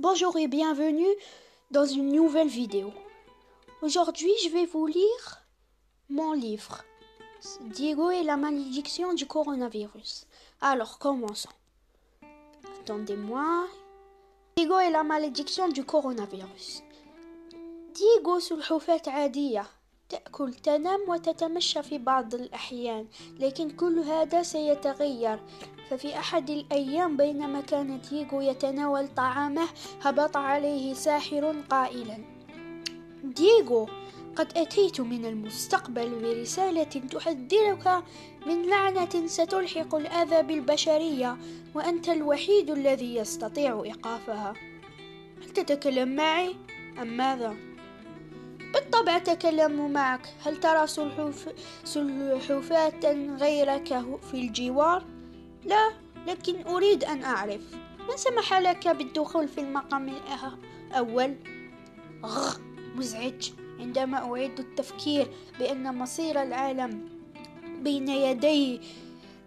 Bonjour et bienvenue dans une nouvelle vidéo. Aujourd'hui, je vais vous lire mon livre Diego et la malédiction du coronavirus. Alors, commençons. Attendez-moi. Diego et la malédiction du coronavirus. Diego sur le تأكل تنام وتتمشى في بعض الأحيان لكن كل هذا سيتغير. ففي أحد الأيام بينما كان ديغو يتناول طعامه هبط عليه ساحر قائلا ديغو قد أتيت من المستقبل برسالة تحذرك من لعنة ستلحق الأذى بالبشرية وأنت الوحيد الذي يستطيع إيقافها. هل تتكلم معي؟ أم ماذا؟ بالطبع أتكلم معك هل ترى سلحف... سلحفاة غيرك في الجوار؟ لا لكن أريد أن أعرف من سمح لك بالدخول في المقام الأول؟ غ مزعج عندما أعيد التفكير بأن مصير العالم بين يدي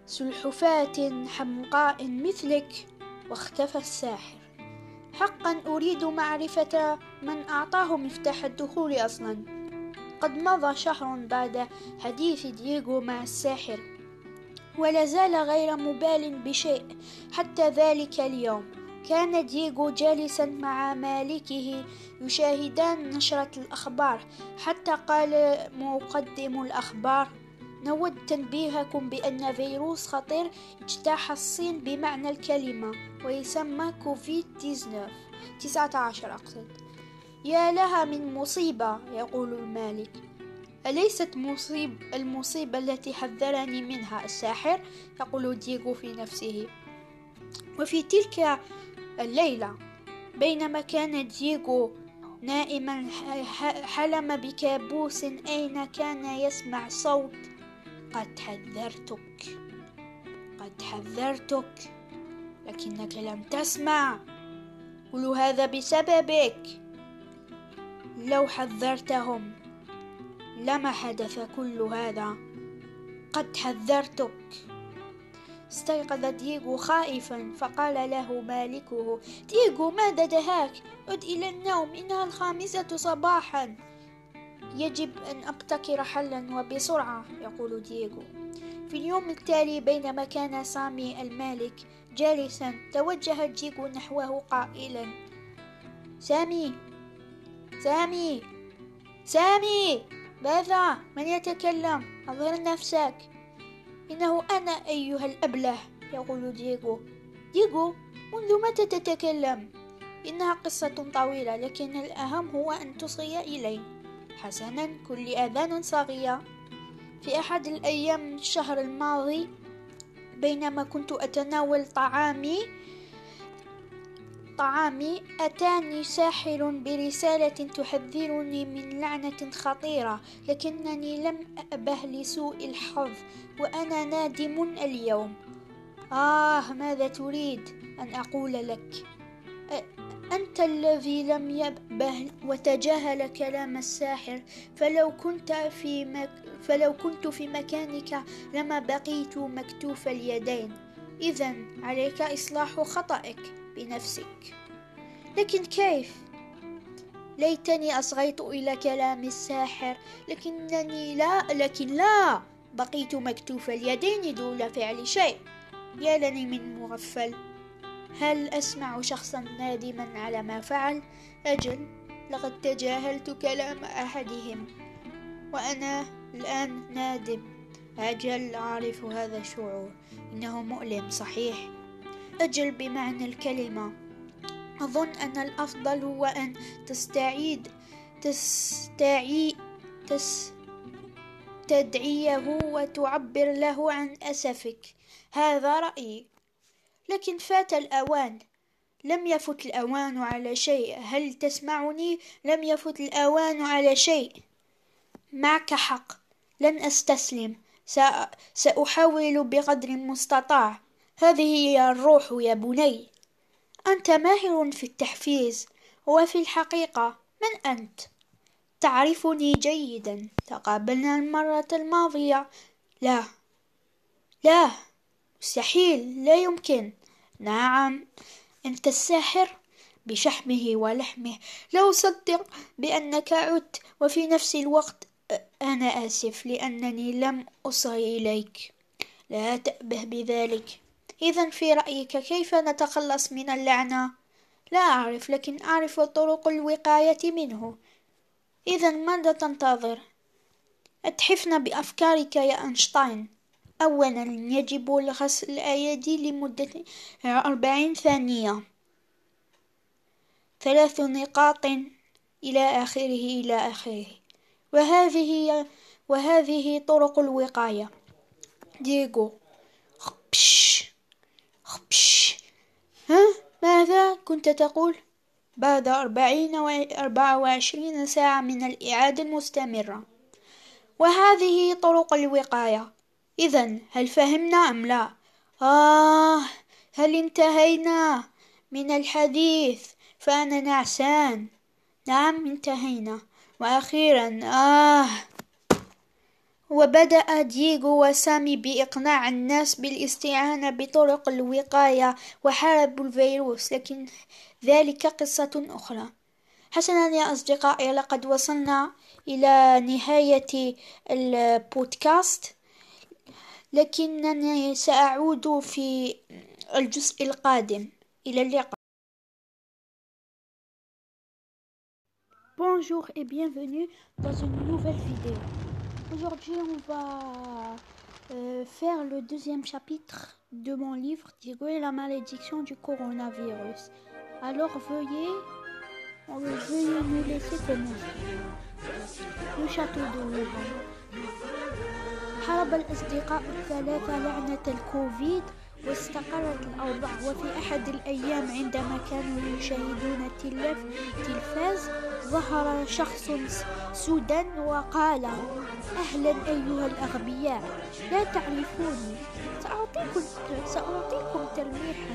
سلحفاة حمقاء مثلك واختفى الساحر حقا أريد معرفة من أعطاه مفتاح الدخول أصلا. قد مضى شهر بعد حديث دييغو مع الساحر ولا زال غير مبال بشيء حتى ذلك اليوم. كان دييغو جالسا مع مالكه يشاهدان نشرة الأخبار حتى قال مقدم الأخبار نود تنبيهكم بأن فيروس خطير اجتاح الصين بمعنى الكلمة ويسمى كوفيد 19 19 أقصد. يا لها من مصيبة يقول المالك. أليست مصيب المصيبة التي حذرني منها الساحر؟ يقول ديغو في نفسه. وفي تلك الليلة بينما كان ديغو نائما حلم بكابوس أين كان يسمع صوت. قد حذرتك قد حذرتك لكنك لم تسمع. كل هذا بسببك. لو حذرتهم لما حدث كل هذا؟ قد حذرتك. استيقظ ديغو خائفا فقال له مالكه ديغو ماذا دهاك؟ عد إلى النوم إنها الخامسة صباحا. يجب أن أبتكر حلا وبسرعة يقول دييغو. في اليوم التالي بينما كان سامي المالك جالسا توجه دييغو نحوه قائلا. سامي! سامي. سامي ماذا؟ من يتكلم؟ أظهر نفسك. إنه أنا أيها الأبله يقول دييغو. دييغو منذ متى تتكلم؟ إنها قصة طويلة لكن الأهم هو أن تصغي إلي حسنا كل آذان صاغية. في أحد الأيام من الشهر الماضي بينما كنت أتناول طعامي طعامي أتاني ساحر برسالة تحذرني من لعنة خطيرة لكنني لم أأبه لسوء الحظ وأنا نادم اليوم. آه ماذا تريد أن أقول لك؟ أنت الذي لم يأبه وتجاهل كلام الساحر فلو كنت في مك فلو كنت في مكانك لما بقيت مكتوف اليدين. إذا عليك إصلاح خطأك. بنفسك. لكن كيف؟ ليتني أصغيت إلى كلام الساحر لكنني لا لكن لا بقيت مكتوف اليدين دون فعل شيء. يا لني من مغفل. هل أسمع شخصا نادما على ما فعل؟ أجل لقد تجاهلت كلام أحدهم وأنا الآن نادم. أجل أعرف هذا الشعور. إنه مؤلم صحيح. أجل بمعنى الكلمة. أظن أن الأفضل هو أن تستعيد تستعي تس تدعيه وتعبر له عن أسفك. هذا رأيي. لكن فات الأوان. لم يفت الأوان على شيء. هل تسمعني؟ لم يفت الأوان على شيء. معك حق. لن أستسلم. سأحاول بقدر المستطاع. هذه هي الروح يا بني. أنت ماهر في التحفيز وفي الحقيقة من أنت؟ تعرفني جيدا تقابلنا المرة الماضية. لا. لا. مستحيل لا يمكن. نعم. أنت الساحر بشحمه ولحمه. لا أصدق بأنك عدت وفي نفس الوقت أنا آسف لأنني لم أصغ إليك. لا تأبه بذلك. إذا في رأيك كيف نتخلص من اللعنة؟ لا أعرف لكن أعرف طرق الوقاية منه. إذا ماذا تنتظر؟ أتحفنا بأفكارك يا أينشتاين. أولا يجب غسل الأيدي لمدة أربعين ثانية. ثلاث نقاط إلى آخره إلى آخره. وهذه وهذه طرق الوقاية. ديغو. خبش خبش ها؟ ماذا كنت تقول؟ بعد أربعين وأربعة وعشرين ساعة من الإعادة المستمرة. وهذه طرق الوقاية. إذا هل فهمنا أم لا؟ آه هل انتهينا من الحديث؟ فأنا نعسان. نعم انتهينا. وأخيرا آه. وبدأ دييغو وسامي بإقناع الناس بالاستعانة بطرق الوقاية وحاربوا الفيروس لكن ذلك قصة أخرى. حسنا يا أصدقائي لقد وصلنا إلى نهاية البودكاست لكنني سأعود في الجزء القادم. إلى اللقاء. Bonjour et bienvenue dans une nouvelle vidéo. Aujourd'hui, on va euh, faire le deuxième chapitre de mon livre Diego et la malédiction du coronavirus. Alors veuillez, veuillez nous laisser commencer. Le château de Wuhan. حارب الأصدقاء الثلاثة لعنة الكوفيد واستقرت الأوضاع وفي أحد الأيام عندما كانوا يشاهدون التلفاز ظهر شخص سودا وقال أهلا أيها الأغبياء لا تعرفوني سأعطيكم, سأعطيكم تلميحا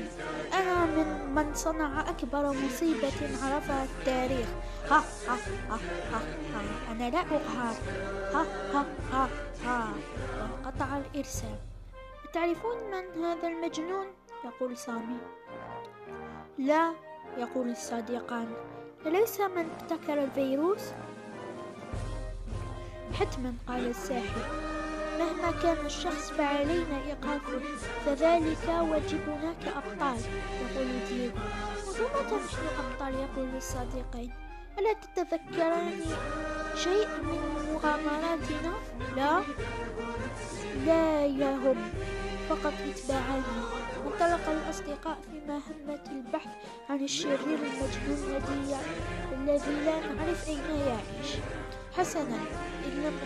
أنا من من صنع أكبر مصيبة عرفها التاريخ. ها ها ها ها, ها. أنا لا أقهر. ها ها ها ها. وانقطع الإرسال. تعرفون من هذا المجنون؟ يقول سامي. لا يقول الصديقان أليس من ابتكر الفيروس؟ حتما قال الساحر. مهما كان الشخص فعلينا إيقافه فذلك واجبنا كأبطال يقول دييغو ومتى نحن أبطال؟ يقول الصديقين ألا تتذكران شيء من مغامراتنا؟ لا. لا يا هم. فقط اتباعاني انطلق الأصدقاء في مهمة البحث عن الشرير المجنون الذي الذي لا نعرف أين يعيش. حسنا إن لم,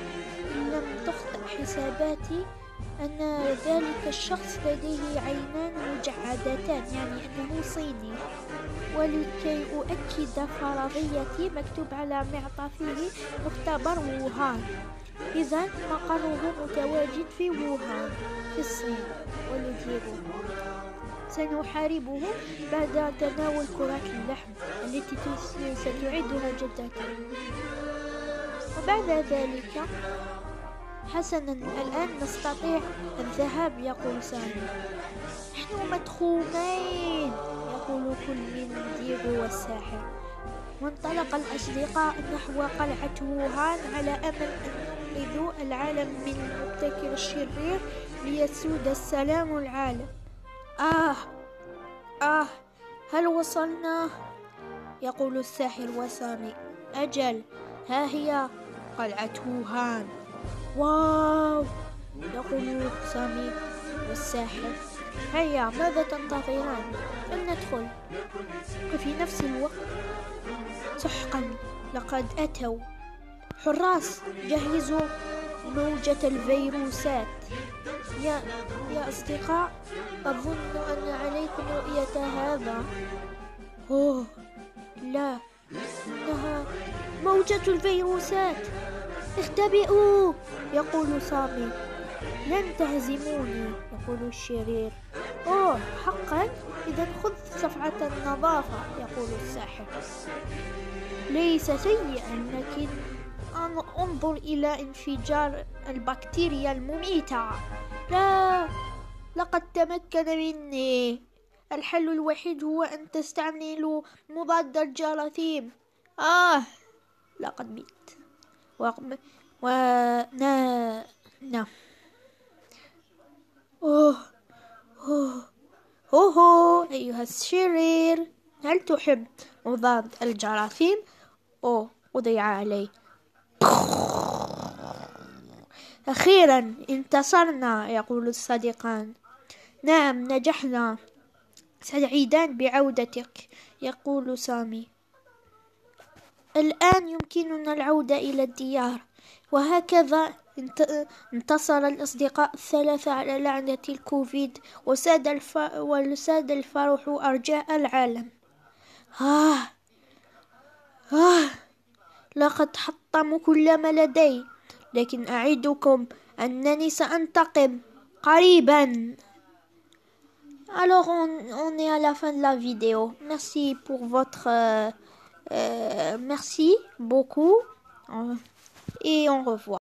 إن لم تخطئ حساباتي أن ذلك الشخص لديه عينان مجعدتان يعني أنه صيني. ولكي أؤكد فرضيتي مكتوب على معطفه مختبر ووهان إذا مقره متواجد في ووهان في الصين ولديرو سنحاربه بعد تناول كرات اللحم التي ستعدها جدته وبعد ذلك حسنا الآن نستطيع الذهاب يقول سامي. نحن مدخومين يقول كل من ديغو والساحر. وانطلق الأصدقاء نحو قلعة ووهان على أمل أن ينقذوا العالم من المبتكر الشرير ليسود السلام العالم. آه آه هل وصلنا؟ يقول الساحر وسامي. أجل ها هي قلعة ووهان واو يقول سامي والساحر. هيا ماذا تنتظران فلندخل وفي نفس الوقت سحقا لقد أتوا. حراس جهزوا موجة الفيروسات. يا يا أصدقاء أظن أن عليكم رؤية هذا. أوه لا إنها موجة الفيروسات. اختبئوا يقول سامي. لن تهزموني يقول الشرير. أوه حقا؟ إذا خذ صفعة النظافة يقول الساحر. ليس سيئا لكن أنظر إلى انفجار البكتيريا المميتة. لا لقد تمكن مني. الحل الوحيد هو أن تستعملوا مضاد الجراثيم آه لقد مت. و... و... نا... أوه أوه. أوه أيها الشرير هل تحب مضاد الجراثيم؟ أوه وضع علي. أخيرا انتصرنا يقول الصديقان. نعم نجحنا. سعيدان بعودتك يقول سامي. الآن يمكننا العودة إلى الديار. وهكذا انتصر الأصدقاء الثلاثة على لعنة الكوفيد وساد, الف... وساد الفرح أرجاء العالم. آه. آه. لقد حطموا كل ما لدي لكن أعدكم أنني سأنتقم قريبا Alors on, on, est à la fin de la vidéo. Merci pour votre... Euh, euh, merci beaucoup. Et on revoit.